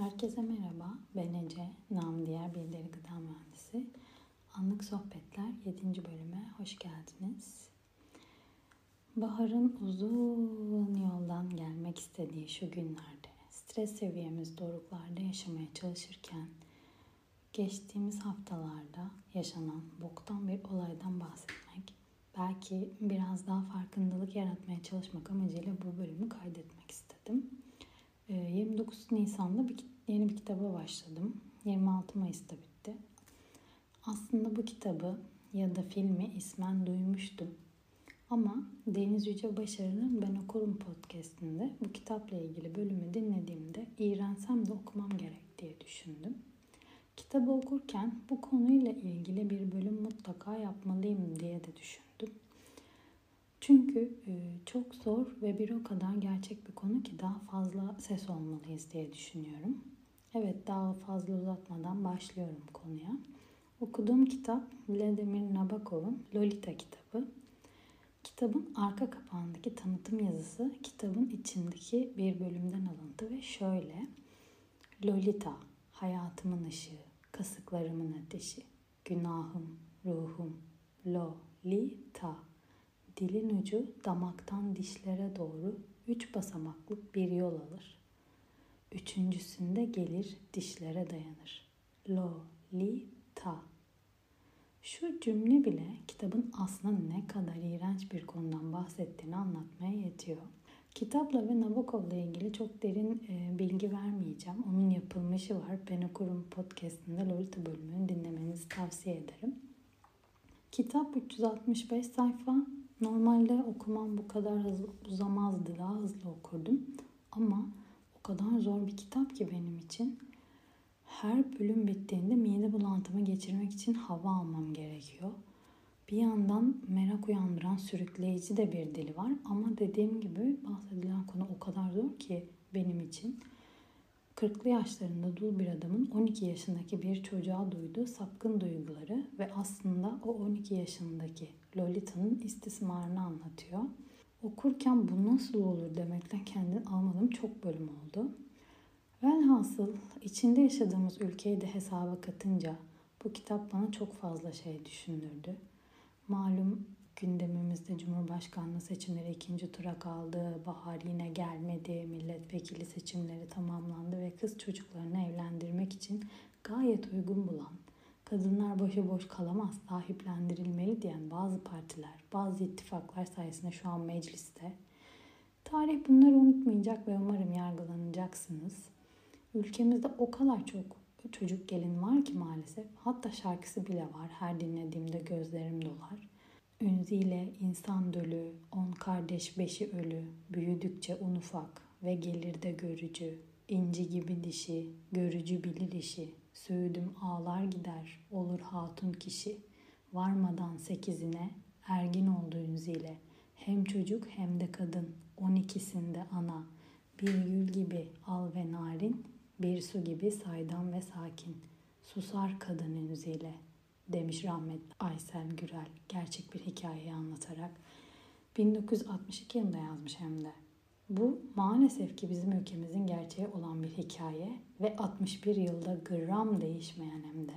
Herkese merhaba. Ben Ece, nam diğer birileri gıda mühendisi. Anlık Sohbetler 7. bölüme hoş geldiniz. Bahar'ın uzun yoldan gelmek istediği şu günlerde, stres seviyemiz doruklarda yaşamaya çalışırken, geçtiğimiz haftalarda yaşanan boktan bir olaydan bahsetmek, belki biraz daha farkındalık yaratmaya çalışmak amacıyla bu bölümü kaydetmek istedim. 29 ee, Nisan'da bir, yeni bir kitaba başladım. 26 Mayıs'ta bitti. Aslında bu kitabı ya da filmi ismen duymuştum. Ama Deniz Yüce Başarı'nın Ben Okurum podcastinde bu kitapla ilgili bölümü dinlediğimde iğrensem de okumam gerek diye düşündüm. Kitabı okurken bu konuyla ilgili bir bölüm mutlaka yapmalıyım diye de düşündüm. Çünkü e, çok zor ve bir o kadar gerçek bir konu ki daha fazla ses olmalıyız diye düşünüyorum. Evet daha fazla uzatmadan başlıyorum konuya. Okuduğum kitap Vladimir Nabokov'un Lolita kitabı. Kitabın arka kapağındaki tanıtım yazısı kitabın içindeki bir bölümden alıntı ve şöyle. Lolita, hayatımın ışığı, kasıklarımın ateşi, günahım, ruhum, Lolita dilin ucu damaktan dişlere doğru üç basamaklık bir yol alır. Üçüncüsünde gelir dişlere dayanır. Lo, li, ta. Şu cümle bile kitabın aslında ne kadar iğrenç bir konudan bahsettiğini anlatmaya yetiyor. Kitapla ve Nabokov'la ilgili çok derin e, bilgi vermeyeceğim. Onun yapılmışı var. Ben Okurum podcastinde Lolita bölümünü dinlemenizi tavsiye ederim. Kitap 365 sayfa Normalde okumam bu kadar hızlı uzamazdı. Daha hızlı okurdum. Ama o kadar zor bir kitap ki benim için. Her bölüm bittiğinde mide bulantımı geçirmek için hava almam gerekiyor. Bir yandan merak uyandıran sürükleyici de bir dili var. Ama dediğim gibi bahsedilen konu o kadar zor ki benim için. 40'lı yaşlarında dul bir adamın 12 yaşındaki bir çocuğa duyduğu sapkın duyguları ve aslında o 12 yaşındaki Lolita'nın istismarını anlatıyor. Okurken bu nasıl olur demekten kendini almadığım çok bölüm oldu. Velhasıl içinde yaşadığımız ülkeyi de hesaba katınca bu kitap bana çok fazla şey düşündürdü. Malum gündemimizde Cumhurbaşkanlığı seçimleri ikinci tura kaldı, bahar yine gelmedi, milletvekili seçimleri tamamlandı ve kız çocuklarını evlendirmek için gayet uygun bulan, kadınlar başıboş kalamaz, sahiplendirilmeli diyen bazı partiler, bazı ittifaklar sayesinde şu an mecliste. Tarih bunları unutmayacak ve umarım yargılanacaksınız. Ülkemizde o kadar çok çocuk gelin var ki maalesef. Hatta şarkısı bile var. Her dinlediğimde gözlerim dolar. Ünziyle insan dölü, on kardeş beşi ölü, büyüdükçe un ufak ve gelir de görücü, inci gibi dişi, görücü bilir işi, söğüdüm ağlar gider, olur hatun kişi, varmadan sekizine, ergin oldu ünziyle, hem çocuk hem de kadın, on ikisinde ana, bir gül gibi al ve narin, bir su gibi saydam ve sakin, susar kadın ünziyle, demiş rahmetli Aysel Gürel. Gerçek bir hikayeyi anlatarak. 1962 yılında yazmış hem de. Bu maalesef ki bizim ülkemizin gerçeği olan bir hikaye ve 61 yılda gram değişmeyen hem de.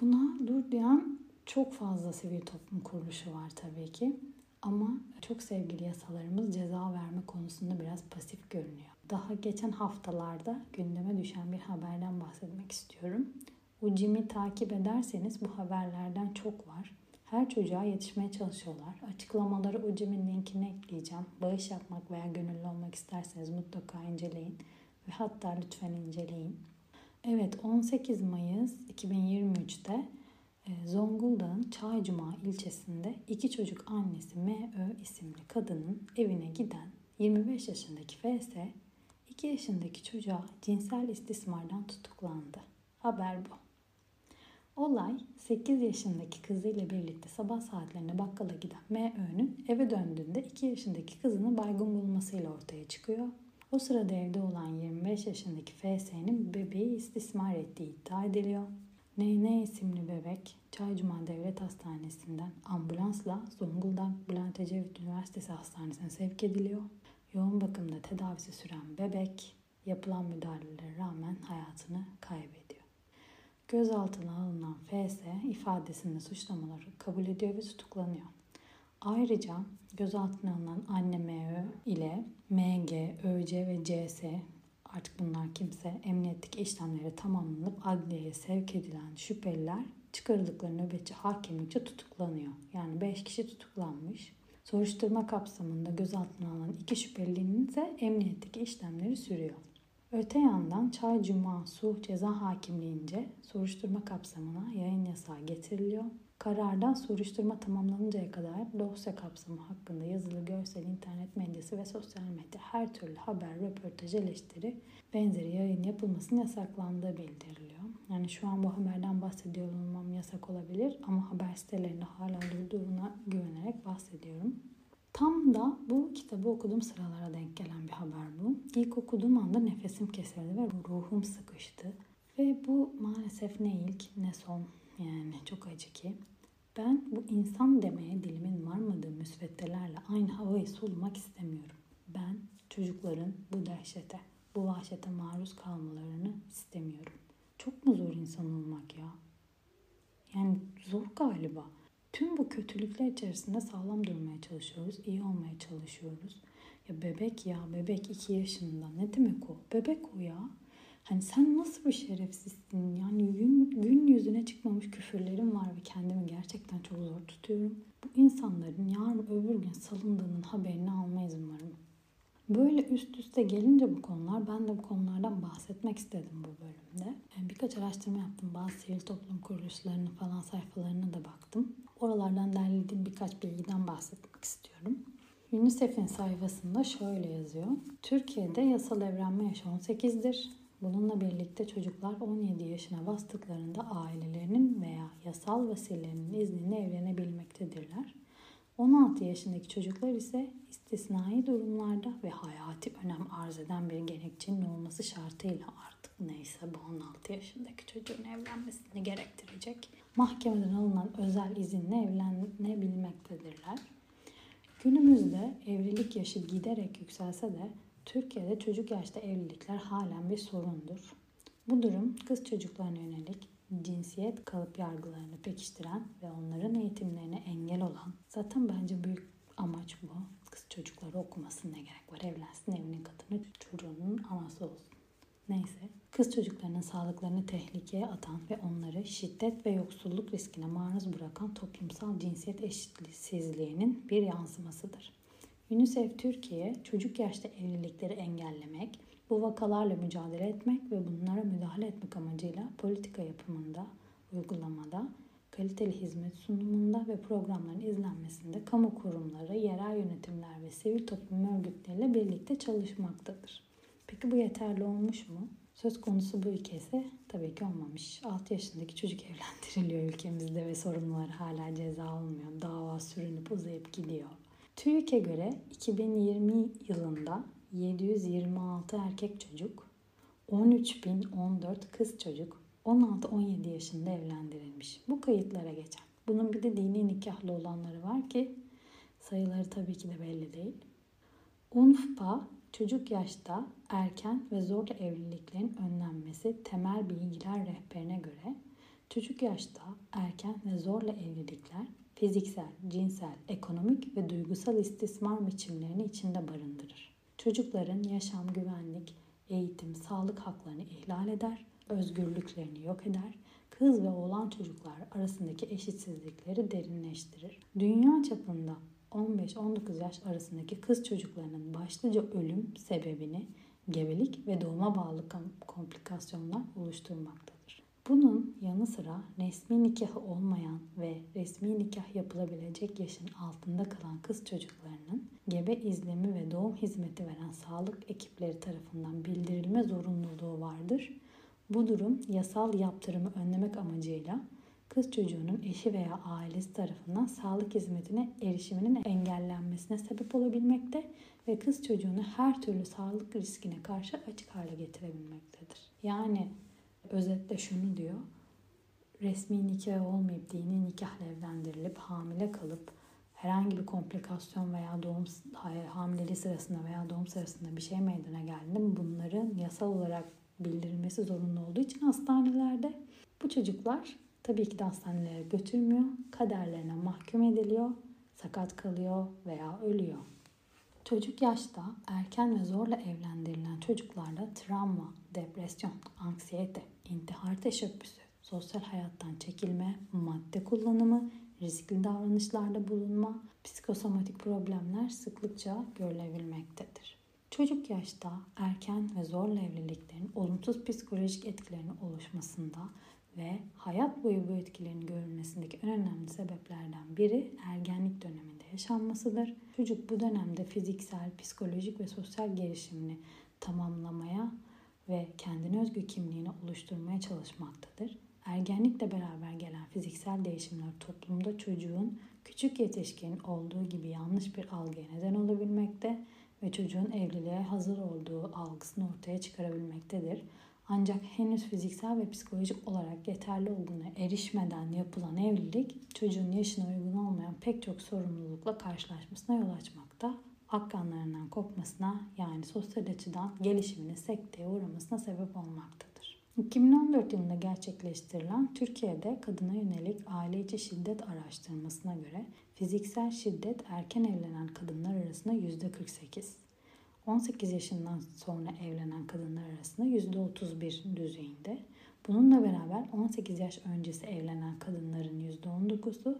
Buna dur diyen çok fazla sivil toplum kuruluşu var tabii ki. Ama çok sevgili yasalarımız ceza verme konusunda biraz pasif görünüyor. Daha geçen haftalarda gündeme düşen bir haberden bahsetmek istiyorum. Ucim'i takip ederseniz bu haberlerden çok var. Her çocuğa yetişmeye çalışıyorlar. Açıklamaları Ucim'in linkini ekleyeceğim. Bağış yapmak veya gönüllü olmak isterseniz mutlaka inceleyin. Ve hatta lütfen inceleyin. Evet 18 Mayıs 2023'te e, Zonguldak'ın Çaycuma ilçesinde iki çocuk annesi M.Ö. isimli kadının evine giden 25 yaşındaki FS 2 yaşındaki çocuğa cinsel istismardan tutuklandı. Haber bu. Olay 8 yaşındaki kızıyla birlikte sabah saatlerinde bakkala giden M.Ö'nün eve döndüğünde 2 yaşındaki kızını baygın bulmasıyla ortaya çıkıyor. O sırada evde olan 25 yaşındaki FS'nin bebeği istismar ettiği iddia ediliyor. NN isimli bebek Çaycuma Devlet Hastanesi'nden ambulansla Zonguldak Bülent Ecevit Üniversitesi Hastanesi'ne sevk ediliyor. Yoğun bakımda tedavisi süren bebek yapılan müdahalelere rağmen hayatını kaybediyor. Gözaltına FS ifadesinde suçlamaları kabul ediyor ve tutuklanıyor. Ayrıca gözaltına alınan anne MÖ ile MG, ÖC ve CS artık bunlar kimse emniyetteki işlemleri tamamlanıp adliyeye sevk edilen şüpheliler çıkarıldıkları nöbetçi hakimlikçe tutuklanıyor. Yani 5 kişi tutuklanmış. Soruşturma kapsamında gözaltına alınan iki şüphelinin ise emniyetteki işlemleri sürüyor. Öte yandan Çay Cuma Suh Ceza Hakimliğince soruşturma kapsamına yayın yasağı getiriliyor. Karardan soruşturma tamamlanıncaya kadar dosya kapsamı hakkında yazılı, görsel, internet medyası ve sosyal medya her türlü haber, röportaj, eleştiri benzeri yayın yapılmasının yasaklandığı bildiriliyor. Yani şu an bu haberden bahsediyor olmam yasak olabilir ama haber sitelerinde hala durduğuna güvenerek bahsediyorum. Tam da bu kitabı okuduğum sıralara denk gelen bir haber bu. İlk okuduğum anda nefesim kesildi ve ruhum sıkıştı. Ve bu maalesef ne ilk ne son yani çok acı ki. Ben bu insan demeye dilimin varmadığı müsveddelerle aynı havayı solumak istemiyorum. Ben çocukların bu dehşete, bu vahşete maruz kalmalarını istemiyorum. Çok mu zor insan olmak ya? Yani zor galiba. Tüm bu kötülükler içerisinde sağlam durmaya çalışıyoruz, iyi olmaya çalışıyoruz. Ya bebek ya, bebek iki yaşında. Ne demek o? Bebek o ya. Hani sen nasıl bir şerefsizsin? Yani gün, gün yüzüne çıkmamış küfürlerim var ve kendimi gerçekten çok zor tutuyorum. Bu insanların yarın öbür gün salındığının haberini almayız umarım. Böyle üst üste gelince bu konular ben de bu konulardan bahsetmek istedim bu bölümde. Birkaç araştırma yaptım. Bazı sivil toplum kuruluşlarının falan sayfalarına da baktım. Oralardan derlediğim birkaç bilgiden bahsetmek istiyorum. UNICEF'in sayfasında şöyle yazıyor. Türkiye'de yasal evlenme yaşı 18'dir. Bununla birlikte çocuklar 17 yaşına bastıklarında ailelerinin veya yasal vasilenin izniyle evlenebilmektedirler. 16 yaşındaki çocuklar ise istisnai durumlarda ve hayati önem arz eden bir gerekçenin olması şartıyla artık neyse bu 16 yaşındaki çocuğun evlenmesini gerektirecek mahkemeden alınan özel izinle evlenebilmektedirler. Günümüzde evlilik yaşı giderek yükselse de Türkiye'de çocuk yaşta evlilikler halen bir sorundur. Bu durum kız çocuklarına yönelik cinsiyet kalıp yargılarını pekiştiren ve onların eğitimlerine engel olan zaten bence büyük amaç bu. Kız çocukları okumasın ne gerek var evlensin evinin kadını çocuğunun anası olsun. Neyse kız çocuklarının sağlıklarını tehlikeye atan ve onları şiddet ve yoksulluk riskine maruz bırakan toplumsal cinsiyet eşitsizliğinin bir yansımasıdır. UNICEF Türkiye çocuk yaşta evlilikleri engellemek, bu vakalarla mücadele etmek ve bunlara müdahale etmek amacıyla politika yapımında, uygulamada, kaliteli hizmet sunumunda ve programların izlenmesinde kamu kurumları, yerel yönetimler ve sivil toplum örgütleriyle birlikte çalışmaktadır. Peki bu yeterli olmuş mu? Söz konusu bu ülke ise tabii ki olmamış. 6 yaşındaki çocuk evlendiriliyor ülkemizde ve sorumluları hala ceza almıyor. Dava sürünüp uzayıp gidiyor. TÜİK'e göre 2020 yılında 726 erkek çocuk, 13.014 kız çocuk 16-17 yaşında evlendirilmiş. Bu kayıtlara geçen. Bunun bir de dini nikahlı olanları var ki sayıları tabii ki de belli değil. UNFPA çocuk yaşta erken ve zorla evliliklerin önlenmesi temel bilgiler rehberine göre çocuk yaşta erken ve zorla evlilikler fiziksel, cinsel, ekonomik ve duygusal istismar biçimlerini içinde barındırır. Çocukların yaşam, güvenlik, eğitim, sağlık haklarını ihlal eder, özgürlüklerini yok eder, kız ve oğlan çocuklar arasındaki eşitsizlikleri derinleştirir. Dünya çapında 15-19 yaş arasındaki kız çocuklarının başlıca ölüm sebebini gebelik ve doğuma bağlı komplikasyonlar oluşturmaktadır. Bunun yanı sıra resmi nikahı olmayan ve resmi nikah yapılabilecek yaşın altında kalan kız çocuklarının gebe izlemi ve doğum hizmeti veren sağlık ekipleri tarafından bildirilme zorunluluğu vardır. Bu durum yasal yaptırımı önlemek amacıyla kız çocuğunun eşi veya ailesi tarafından sağlık hizmetine erişiminin engellenmesine sebep olabilmekte ve kız çocuğunu her türlü sağlık riskine karşı açık hale getirebilmektedir. Yani özetle şunu diyor. Resmi nikah olmayıp dini nikahla evlendirilip hamile kalıp herhangi bir komplikasyon veya doğum hamileliği sırasında veya doğum sırasında bir şey meydana geldiğinde bunların yasal olarak bildirilmesi zorunlu olduğu için hastanelerde bu çocuklar tabii ki de hastanelere götürmüyor. Kaderlerine mahkum ediliyor, sakat kalıyor veya ölüyor. Çocuk yaşta erken ve zorla evlendirilen çocuklarda travma, depresyon, anksiyete, intihar teşebbüsü, sosyal hayattan çekilme, madde kullanımı, riskli davranışlarda bulunma, psikosomatik problemler sıklıkça görülebilmektedir. Çocuk yaşta erken ve zorla evliliklerin olumsuz psikolojik etkilerinin oluşmasında ve hayat boyu bu etkilerin görülmesindeki en önemli sebeplerden biri ergenlik döneminde yaşanmasıdır. Çocuk bu dönemde fiziksel, psikolojik ve sosyal gelişimini tamamlamaya ve kendine özgü kimliğini oluşturmaya çalışmaktadır. Ergenlikle beraber gelen fiziksel değişimler toplumda çocuğun küçük yetişkin olduğu gibi yanlış bir algıya neden olabilmekte ve çocuğun evliliğe hazır olduğu algısını ortaya çıkarabilmektedir. Ancak henüz fiziksel ve psikolojik olarak yeterli olduğuna erişmeden yapılan evlilik çocuğun yaşına uygun olmayan pek çok sorumlulukla karşılaşmasına yol açmakta. Akranlarından kopmasına yani sosyal açıdan gelişimine sekteye uğramasına sebep olmaktadır. 2014 yılında gerçekleştirilen Türkiye'de kadına yönelik aile içi şiddet araştırmasına göre fiziksel şiddet erken evlenen kadınlar arasında %48, 18 yaşından sonra evlenen kadınlar arasında %31 düzeyinde. Bununla beraber 18 yaş öncesi evlenen kadınların %19'u,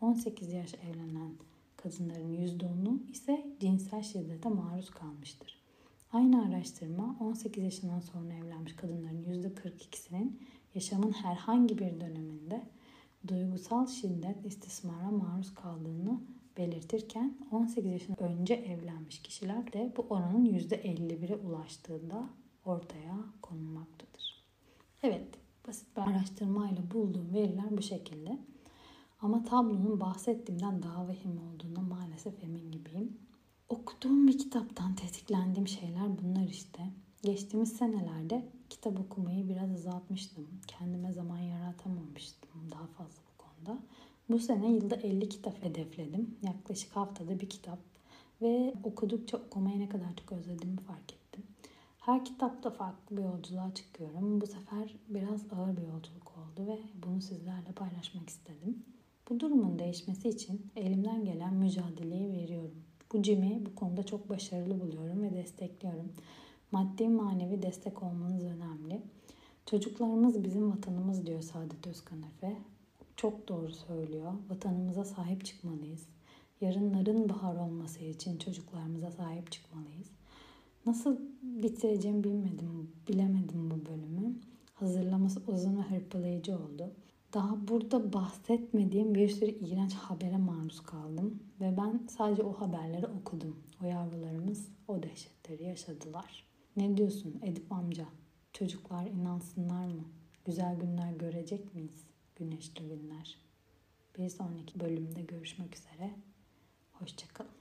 18 yaş evlenen kadınların %10'u ise cinsel şiddete maruz kalmıştır. Aynı araştırma 18 yaşından sonra evlenmiş kadınların %42'sinin yaşamın herhangi bir döneminde duygusal şiddet istismara maruz kaldığını belirtirken 18 yaşından önce evlenmiş kişiler de bu oranın %51'e ulaştığında ortaya konulmaktadır. Evet, basit bir araştırmayla bulduğum veriler bu şekilde. Ama tablonun bahsettiğimden daha vahim olduğuna maalesef emin gibiyim. Okuduğum bir kitaptan tetiklendiğim şeyler bunlar işte. Geçtiğimiz senelerde kitap okumayı biraz azaltmıştım. Kendime zaman yaratamamıştım daha fazla bu konuda. Bu sene yılda 50 kitap hedefledim. Yaklaşık haftada bir kitap. Ve okudukça okumayı ne kadar çok özlediğimi fark ettim. Her kitapta farklı bir yolculuğa çıkıyorum. Bu sefer biraz ağır bir yolculuk oldu ve bunu sizlerle paylaşmak istedim. Bu durumun değişmesi için elimden gelen mücadeleyi veriyorum. Bu Jim'i bu konuda çok başarılı buluyorum ve destekliyorum. Maddi manevi destek olmanız önemli. Çocuklarımız bizim vatanımız diyor Saadet Özkan Efe. Çok doğru söylüyor. Vatanımıza sahip çıkmalıyız. Yarınların bahar olması için çocuklarımıza sahip çıkmalıyız. Nasıl bitireceğimi bilmedim, bilemedim bu bölümü. Hazırlaması uzun ve hırpalayıcı oldu. Daha burada bahsetmediğim bir sürü iğrenç habere maruz kaldım. Ve ben sadece o haberleri okudum. O yavrularımız o dehşetleri yaşadılar. Ne diyorsun Edip amca? Çocuklar inansınlar mı? Güzel günler görecek miyiz? Güneşli günler. Bir sonraki bölümde görüşmek üzere. Hoşçakalın.